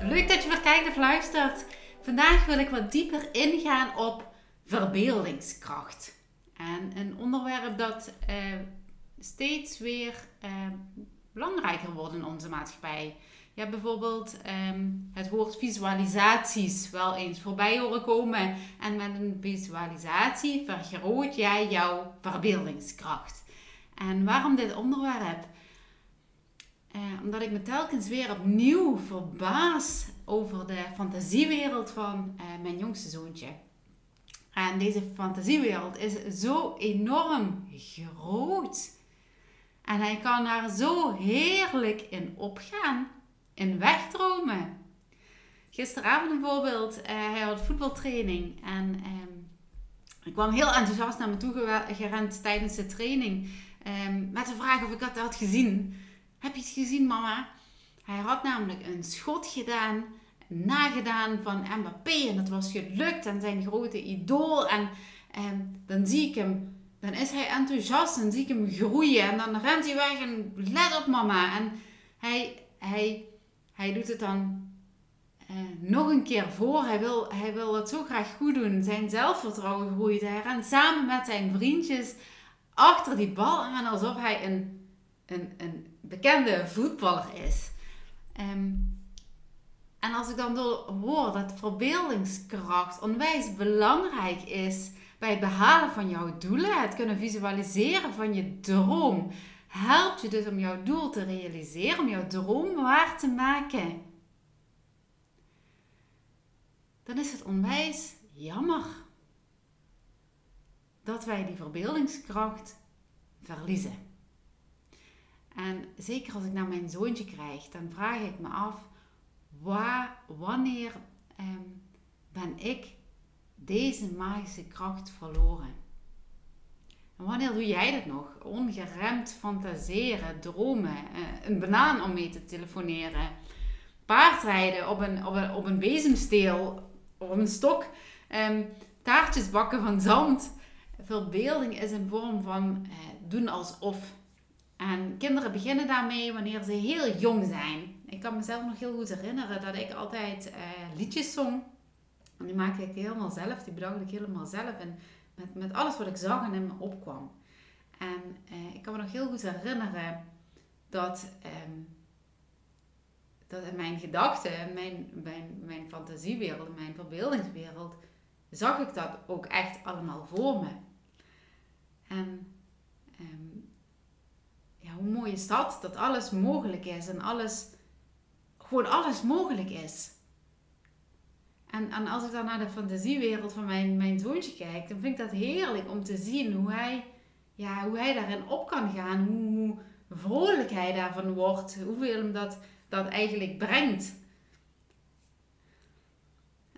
Leuk dat je weer kijkt of luistert. Vandaag wil ik wat dieper ingaan op verbeeldingskracht. En een onderwerp dat eh, steeds weer eh, belangrijker wordt in onze maatschappij. Je hebt bijvoorbeeld ehm, het woord visualisaties wel eens voorbij horen komen. En met een visualisatie vergroot jij jouw verbeeldingskracht. En waarom dit onderwerp? Omdat ik me telkens weer opnieuw verbaas over de fantasiewereld van eh, mijn jongste zoontje. En deze fantasiewereld is zo enorm groot. En hij kan daar zo heerlijk in opgaan, in wegdromen. Gisteravond bijvoorbeeld, eh, hij had voetbaltraining en ehm, ik kwam heel enthousiast naar me toe gerend tijdens de training ehm, met de vraag of ik dat had gezien. Heb je het gezien, mama? Hij had namelijk een schot gedaan, nagedaan van Mbappé. En dat was gelukt. En zijn grote idool. En, dan zie ik hem, dan is hij enthousiast. En zie ik hem groeien. En dan rent hij weg en let op, mama. En hij, hij, hij doet het dan uh, nog een keer voor. Hij wil, hij wil het zo graag goed doen. Zijn zelfvertrouwen groeit. Hij rent samen met zijn vriendjes achter die bal aan alsof hij een, een, een bekende voetballer is. Ehm, en als ik dan hoor dat verbeeldingskracht onwijs belangrijk is bij het behalen van jouw doelen, het kunnen visualiseren van je droom, helpt je dus om jouw doel te realiseren, om jouw droom waar te maken. Dan is het onwijs jammer dat wij die verbeeldingskracht verliezen. En zeker als ik naar mijn zoontje krijg, dan vraag ik me af, wanneer ehm, ben ik deze magische kracht verloren? En wanneer doe jij dat nog? Ongeremd fantaseren, dromen, eh, een banaan om mee te telefoneren, paardrijden op een, op een, op een bezemsteel, op een stok, um, taartjes bakken van zand. Verbeelding is een vorm van uh, doen alsof. En kinderen beginnen daarmee wanneer ze heel jong zijn. Ik kan mezelf nog heel goed herinneren dat ik altijd uh, liedjes zong. En die maakte ik helemaal zelf, die bedacht ik helemaal zelf. En met, met alles wat ik zag en in me opkwam. En uh, ik kan me nog heel goed herinneren dat, um, dat in mijn gedachten, in mijn, mijn, mijn fantasiewereld, mijn verbeeldingswereld, zag ik dat ook echt allemaal voor me. En um, hoe mooi is dat? Dat alles mogelijk is en alles, gewoon alles mogelijk is. En, en als ik dan naar de fantasiewereld van mijn, mijn zoontje kijk, dan vind ik dat heerlijk om te zien hoe hij, ja, hoe hij daarin op kan gaan. Hoe vrolijk hij daarvan wordt. Hoeveel hem dat, dat eigenlijk brengt.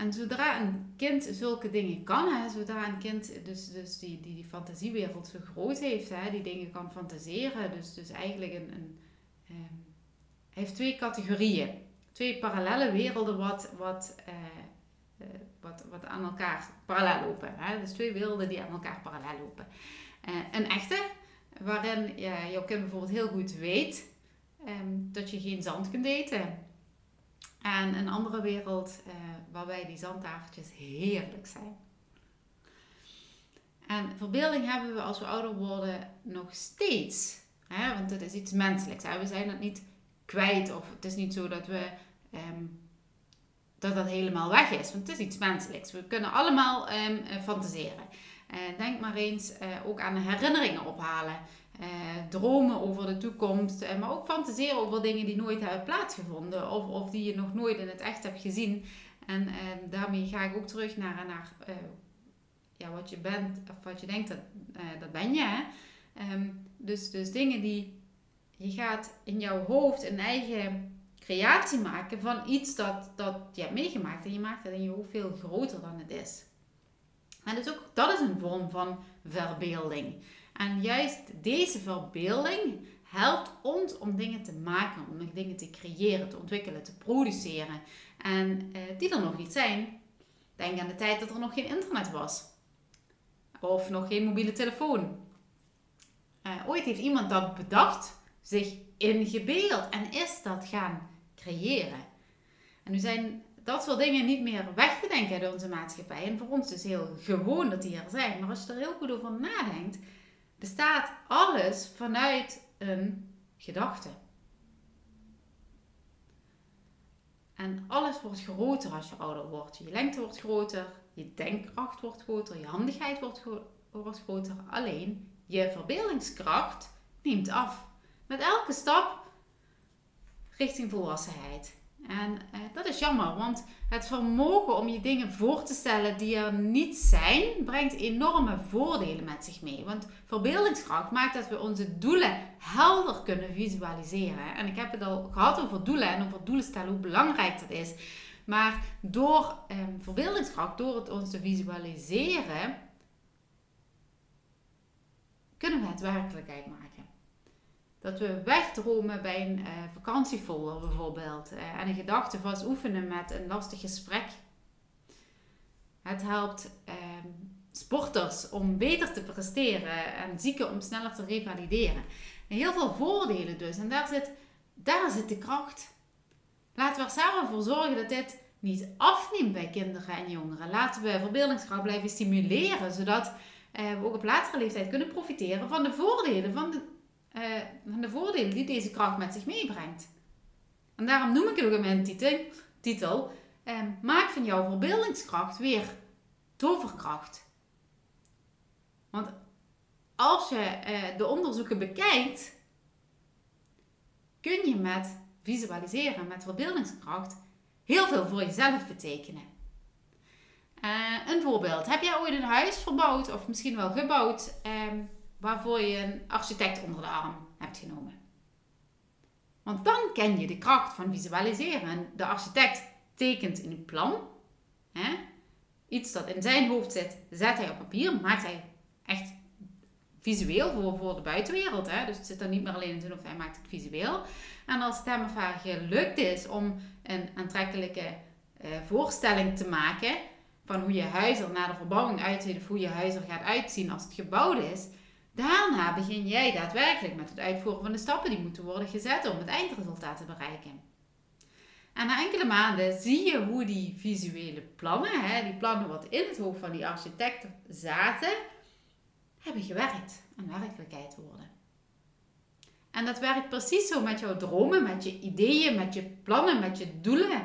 En zodra een kind zulke dingen kan, hè, zodra een kind dus, dus die, die, die fantasiewereld zo groot heeft, hè, die dingen kan fantaseren, dus, dus eigenlijk een, een hij heeft twee categorieën, twee parallele werelden wat, wat, uh, uh, wat, wat aan elkaar parallel lopen. Hè? Dus twee werelden die aan elkaar parallel lopen. Uh, een echte, waarin ja, jouw kind bijvoorbeeld heel goed weet um, dat je geen zand kunt eten. En een andere wereld uh, waarbij die zandtafeltjes heerlijk zijn. En verbeelding hebben we als we ouder worden nog steeds. Hè? Want het is iets menselijks. Hè? We zijn dat niet kwijt. Of het is niet zo dat we ehm, dat dat helemaal weg is. Want het is iets menselijks. We kunnen allemaal um, fantaseren. Uh, denk maar eens uh, ook aan herinneringen ophalen. Uh, dromen over de toekomst. maar ook fantaseren over dingen die nooit hebben plaatsgevonden. Of, of die je nog nooit in het echt hebt gezien. En ehm, daarmee ga ik ook terug naar, naar ja, wat je bent. Of wat je denkt, dat, dat ben je. Hè? Um, dus, dus dingen die je gaat in jouw hoofd een eigen creatie maken van iets dat, dat je hebt meegemaakt. En je maakt het in je hoofd veel groter dan het is. En dus ook dat is een vorm van verbeelding. En juist deze verbeelding helpt ons om dingen te maken, om dingen te creëren, te ontwikkelen, te produceren. En eh, die er nog niet zijn. Denk aan de tijd dat er nog geen internet was. Of nog geen mobiele telefoon. Uh, ooit heeft iemand dat bedacht, zich ingebeeld en is dat gaan creëren. En nu zijn dat soort dingen niet meer weg te denken uit onze maatschappij. En voor ons dus heel gewoon dat die er zijn. Maar als je er heel goed over nadenkt, bestaat alles vanuit een gedachte. En alles wordt groter als je ouder wordt. Je lengte wordt groter, je denkkracht wordt groter, je handigheid wordt, groter. Alleen je verbeeldingskracht neemt af. Met elke stap richting volwassenheid. En eh, dat is jammer, want het vermogen om je dingen voor te stellen die er niet zijn, brengt enorme voordelen met zich mee. Want verbeeldingskracht maakt dat we onze doelen helder kunnen visualiseren. En ik heb het al gehad over doelen en over doelen stellen, hoe belangrijk dat is. Maar door eh, verbeeldingskracht, door het ons te visualiseren, kunnen we het werkelijkheid maken. Dat we wegdromen bij een uh, bijvoorbeeld. Uh, en een gedachte vast oefenen met een lastig gesprek. Het helpt ehm, sporters om beter te presteren en zieken om sneller te revalideren. En heel veel voordelen dus. En daar zit, daar zit de kracht. Laten we er samen voor zorgen dat dit niet afneemt bij kinderen en jongeren. Laten we verbeeldingskracht blijven stimuleren, zodat uh, we ook op latere leeftijd kunnen profiteren van de voordelen van de van de voordelen die deze kracht met zich meebrengt. En daarom noem ik het ook in mijn titel, uh, maak van jouw verbeeldingskracht weer toverkracht. Want als je uh, de onderzoeken bekijkt, kun je met visualiseren, met verbeeldingskracht, heel veel voor jezelf betekenen. Uh, een voorbeeld. Heb jij ooit een huis verbouwd of misschien wel gebouwd um, waarvoor je een architect onder de arm hebt genomen. Want dan ken je de kracht van visualiseren. En de architect tekent een plan. Hè? Iets dat in zijn hoofd zit, zet hij op papier, maakt hij echt visueel voor, voor de buitenwereld. Hè? Dus het zit dan niet meer alleen in zijn hoofd, hij maakt het visueel. En als het hem gelukt is om een aantrekkelijke uh, voorstelling te maken van hoe je huis er na de verbouwing uitziet of hoe je huis er gaat uitzien als het gebouwd is, Daarna begin jij daadwerkelijk met het uitvoeren van de stappen die moeten worden gezet om het eindresultaat te bereiken. En na enkele maanden zie je hoe die visuele plannen, hè, die plannen wat in het hoofd van die architect zaten, hebben gewerkt en werkelijkheid worden. En dat werkt precies zo met jouw dromen, met je ideeën, met je plannen, met je doelen.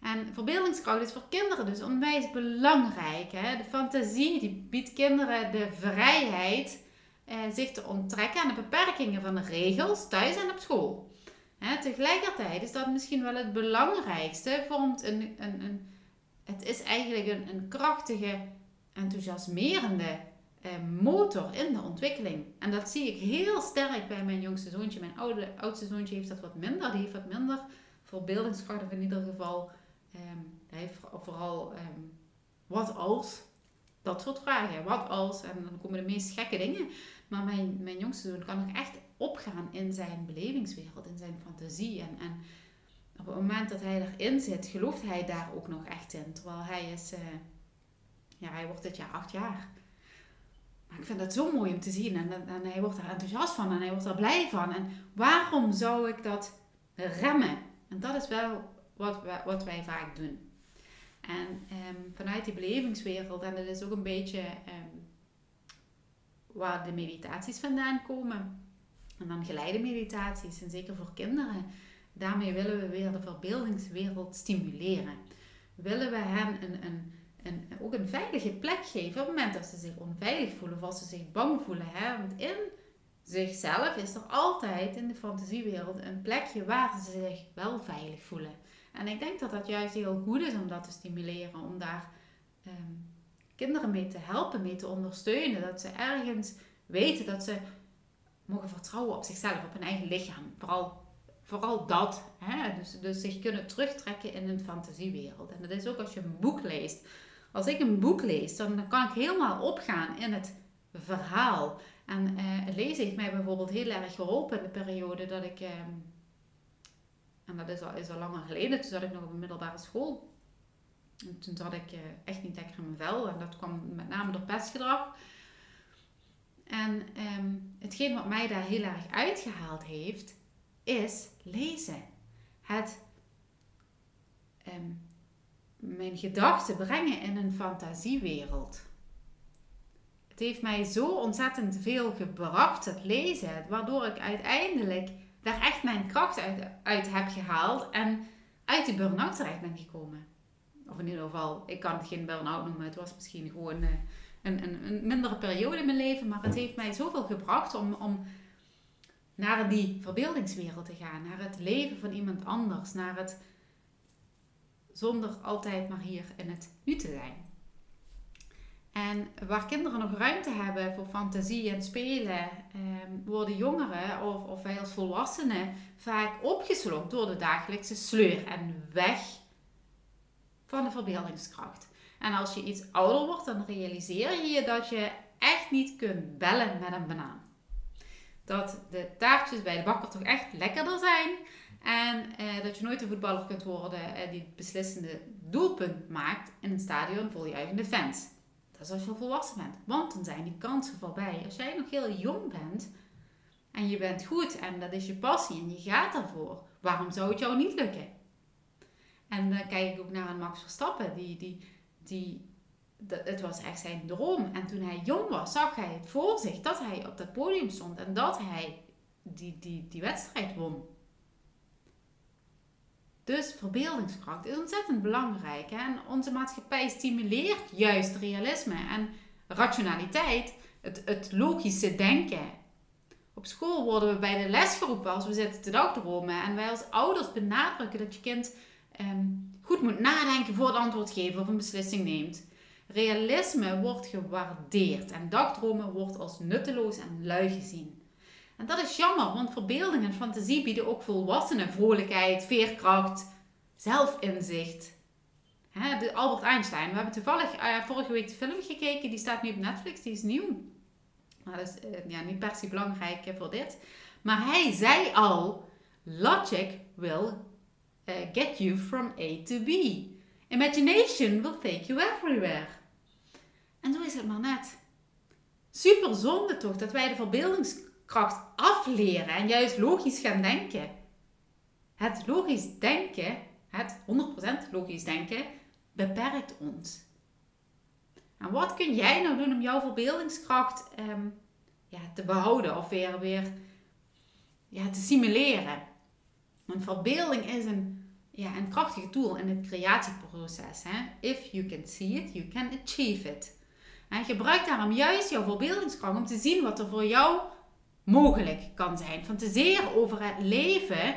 En verbeeldingskracht is voor kinderen dus onwijs belangrijk. Hè? De fantasie die biedt kinderen de vrijheid eh, zich te onttrekken aan de beperkingen van de regels thuis en op school. Hè, tegelijkertijd is dat misschien wel het belangrijkste. Vormt een, een, een, het is eigenlijk een, een krachtige, enthousiasmerende eh, motor in de ontwikkeling. En dat zie ik heel sterk bij mijn jongste zoontje. Mijn oudste zoontje heeft dat wat minder. Die heeft wat minder verbeeldingskracht, of in ieder geval Um, hij heeft vooral ehm, wat als, dat soort vragen. Wat als, en dan komen de meest gekke dingen. Maar mijn, mijn jongste zoon kan nog echt opgaan in zijn belevingswereld, in zijn fantasie. En, en op het moment dat hij erin zit, gelooft hij daar ook nog echt in. Terwijl hij is, uh, ja, hij wordt dit jaar acht jaar. Maar ik vind dat zo mooi om te zien. En, en hij wordt daar enthousiast van en hij wordt er blij van. En waarom zou ik dat remmen? En dat is wel wat, wat wij vaak doen. En ehm, vanuit die belevingswereld, en dat is ook een beetje ehm, waar de meditaties vandaan komen. En dan geleide meditaties, en zeker voor kinderen. Daarmee willen we weer de verbeeldingswereld stimuleren. Willen we hen een, een, een, ook een veilige plek geven op het moment dat ze zich onveilig voelen of als ze zich bang voelen. Hè? Want in zichzelf is er altijd in de fantasiewereld een plekje waar ze zich wel veilig voelen. En ik denk dat dat juist heel goed is om dat te stimuleren, om daar ehm, kinderen mee te helpen, mee te ondersteunen. Dat ze ergens weten dat ze mogen vertrouwen op zichzelf, op hun eigen lichaam. Vooral, vooral dat. Hè? Dus, dus zich kunnen terugtrekken in een fantasiewereld. En dat is ook als je een boek leest. Als ik een boek lees, dan kan ik helemaal opgaan in het verhaal. En uh, het lezen heeft mij bijvoorbeeld heel erg geholpen in de periode dat ik, ehm, en dat is al, is al langer geleden, toen zat ik nog op een middelbare school. En toen zat ik uh, echt niet lekker in mijn vel en dat kwam met name door pestgedrag. En um, hetgeen wat mij daar heel erg uitgehaald heeft, is lezen. Het um, mijn gedachten brengen in een fantasiewereld. Het heeft mij zo ontzettend veel gebracht, het lezen, waardoor ik uiteindelijk daar echt mijn kracht uit, uit heb gehaald en uit die burn-out terecht ben gekomen. Of in ieder geval, ik kan het geen burn-out noemen, het was misschien gewoon eh, een, een, een mindere periode in mijn leven, maar het heeft mij zoveel gebracht om, om naar die verbeeldingswereld te gaan, naar het leven van iemand anders, naar het zonder altijd maar hier in het nu te zijn. En waar kinderen nog ruimte hebben voor fantasie en spelen, eh, worden jongeren of, of wij als volwassenen vaak opgeslokt door de dagelijkse sleur en weg van de verbeeldingskracht. En als je iets ouder wordt, dan realiseer je je dat je echt niet kunt bellen met een banaan. Dat de taartjes bij de bakker toch echt lekkerder zijn. En eh, dat je nooit een voetballer kunt worden eh, die het beslissende doelpunt maakt in een stadion vol juichende fans. Dat als je al volwassen bent. Want dan zijn die kansen voorbij. Als jij nog heel jong bent en je bent goed en dat is je passie en je gaat daarvoor, waarom zou het jou niet lukken? En dan kijk ik ook naar Max Verstappen, die, die, die het was echt zijn droom. En toen hij jong was, zag hij het voor zich dat hij op dat podium stond en dat hij die, die, die wedstrijd won. Dus verbeeldingskracht is ontzettend belangrijk. Hè? En onze maatschappij stimuleert juist realisme en rationaliteit, het, het logische denken. Op school worden we bij de les geroepen als we zitten te dagdromen. En wij als ouders benadrukken dat je kind ehm, goed moet nadenken voor het antwoord geven of een beslissing neemt. Realisme wordt gewaardeerd en dagdromen wordt als nutteloos en lui gezien. En dat is jammer, want verbeelding en fantasie bieden ook volwassenen vrolijkheid, veerkracht, zelfinzicht. de Albert Einstein. We hebben toevallig uh, vorige week de film gekeken, die staat nu op Netflix, die is nieuw. Maar dat is uh, ja, niet per se belangrijk voor dit. Maar hij zei al: Logic will uh, get you from A to B. Imagination will take you everywhere. En zo is het maar net. Super zonde toch dat wij de verbeeldingskracht afleren en juist logisch gaan denken. Het logisch denken, het 100% logisch denken, beperkt ons. En wat kun jij nou doen om jouw verbeeldingskracht ehm, ja, te behouden of weer, weer ja, te simuleren? Want verbeelding is een, ja, een krachtige tool in het creatieproces. Hè? If you can see it, you can achieve it. En gebruik daarom juist jouw verbeeldingskracht om te zien wat er voor jou mogelijk kan zijn. Fantaseer over het leven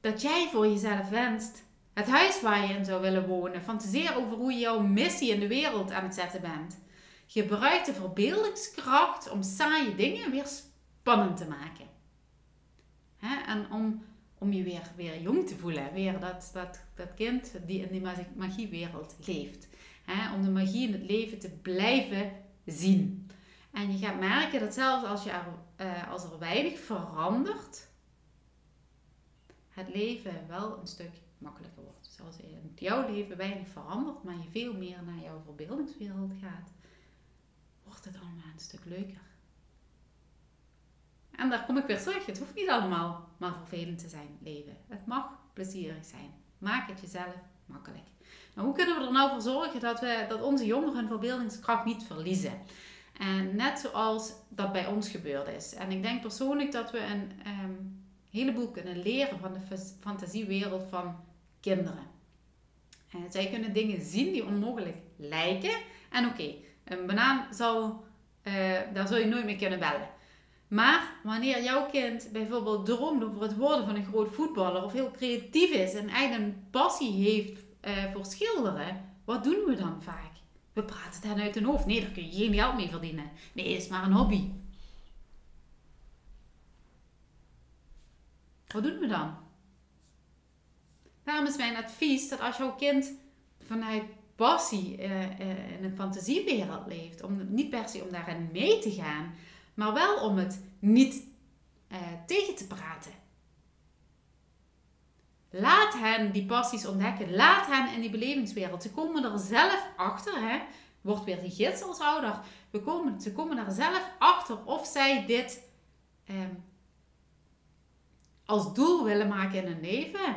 dat jij voor jezelf wenst. Het huis waar je in zou willen wonen. Fantaseer over hoe je jouw missie in de wereld aan het zetten bent. Gebruik de verbeeldingskracht om saaie dingen weer spannend te maken. En om, om je weer, weer jong te voelen. Weer dat, dat, dat kind die in die magiewereld leeft. Om de magie in het leven te blijven zien. En je gaat merken dat zelfs als, je er, uh, als er weinig verandert, het leven wel een stuk makkelijker wordt. Dus als in jouw leven weinig verandert, maar je veel meer naar jouw verbeeldingswereld gaat, wordt het allemaal een stuk leuker. En daar kom ik weer terug. Het hoeft niet allemaal maar vervelend te zijn, leven. Het mag plezierig zijn. Maak het jezelf makkelijk. Nou, hoe kunnen we er nou voor zorgen dat, we, dat onze jongeren hun verbeeldingskracht niet verliezen? En net zoals dat bij ons gebeurd is. En ik denk persoonlijk dat we een um, heleboel kunnen leren van de fantasiewereld van kinderen. En zij kunnen dingen zien die onmogelijk lijken. En oké, een banaan zou, uh, daar zou je nooit mee kunnen bellen. Maar wanneer jouw kind bijvoorbeeld droomt over het worden van een groot voetballer of heel creatief is en een passie heeft uh, voor schilderen, wat doen we dan vaak? We praten het hen uit hun hoofd. Nee, daar kun je geen geld mee verdienen. Nee, het is maar een hobby. Wat doen we dan? Daarom is mijn advies dat als jouw kind vanuit passie uh, uh, in een fantasiewereld leeft, om niet per se om daarin mee te gaan, maar wel om het niet uh, tegen te praten. Laat hen die passies ontdekken. Laat hen in die belevingswereld. Ze komen er zelf achter. Hè? Wordt weer die gids als ouder. We komen, ze komen er zelf achter of zij dit ehm, als doel willen maken in hun leven.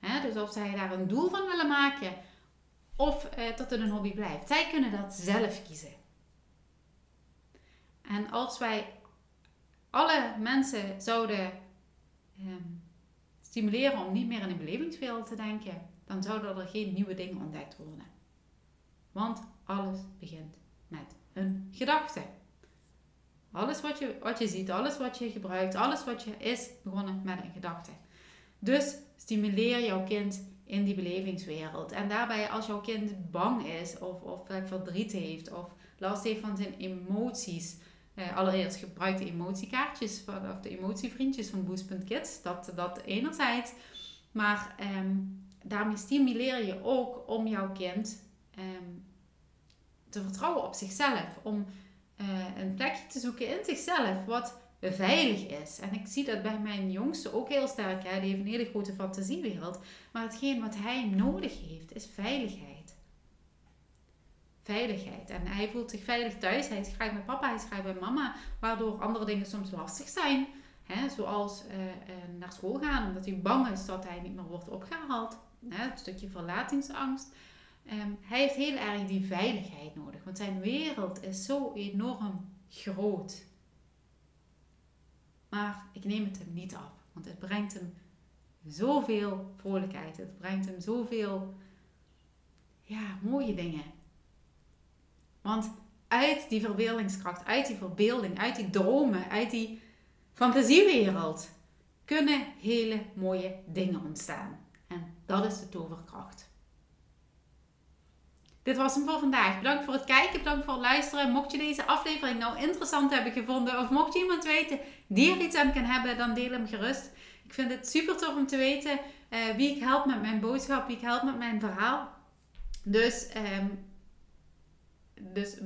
Hè? Dus of zij daar een doel van willen maken. Of eh, dat het een hobby blijft. Zij kunnen dat zelf kiezen. En als wij alle mensen zouden ehm, stimuleren om niet meer in een belevingswereld te denken, dan zouden er geen nieuwe dingen ontdekt worden. Want alles begint met een gedachte. Alles wat je, wat je ziet, alles wat je gebruikt, alles wat je is begonnen met een gedachte. Dus stimuleer jouw kind in die belevingswereld. En daarbij, als jouw kind bang is, of, of verdriet heeft, of last heeft van zijn emoties, uh, allereerst gebruik de emotiekaartjes van, of de emotievriendjes van Boost.kids. Dat, dat enerzijds. Maar ehm, daarmee stimuleer je ook om jouw kind ehm, te vertrouwen op zichzelf. Om uh, een plekje te zoeken in zichzelf wat veilig is. En ik zie dat bij mijn jongste ook heel sterk. Hè? Die heeft een hele grote fantasiewereld. Maar hetgeen wat hij nodig heeft is veiligheid veiligheid. En hij voelt zich veilig thuis. Hij graag bij papa, hij is graag bij mama. Waardoor andere dingen soms lastig zijn. Hè, zoals uh, naar school gaan, omdat hij bang is dat hij niet meer wordt opgehaald. Hè, een stukje verlatingsangst. Um, hij heeft heel erg die veiligheid nodig. Want zijn wereld is zo enorm groot. Maar ik neem het hem niet af. Want het brengt hem zoveel vrolijkheid. Het brengt hem zoveel ja, mooie dingen. Want uit die verbeeldingskracht, uit die verbeelding, uit die dromen, uit die fantasiewereld kunnen hele mooie dingen ontstaan. En dat is de toverkracht. Dit was hem voor vandaag. Bedankt voor het kijken, bedankt voor het luisteren. Mocht je deze aflevering nou interessant hebben gevonden, of mocht je iemand weten die er iets aan kan hebben, dan deel hem gerust. Ik vind het super tof om te weten uh, wie ik help met mijn boodschap, wie ik help met mijn verhaal. Dus um, dus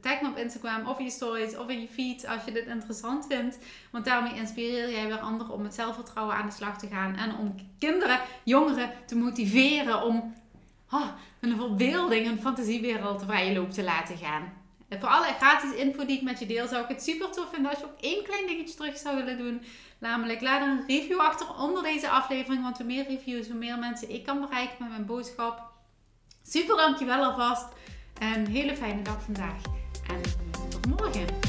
tag me op Instagram of in je stories of in je feed als je dit interessant vindt. Want daarmee inspireer jij weer anderen om met zelfvertrouwen aan de slag te gaan. En om kinderen, jongeren te motiveren om oh, hun verbeelding, hun fantasiewereld vrij loop te laten gaan. En voor alle gratis info die ik met je deel, zou ik het super tof vinden als je ook één klein dingetje terug zou willen doen. Namelijk, laat een review achter onder deze aflevering. Want hoe meer reviews, hoe meer mensen ik kan bereiken met mijn boodschap. Super dankjewel alvast. Een hele fijne dag vandaag en tot morgen.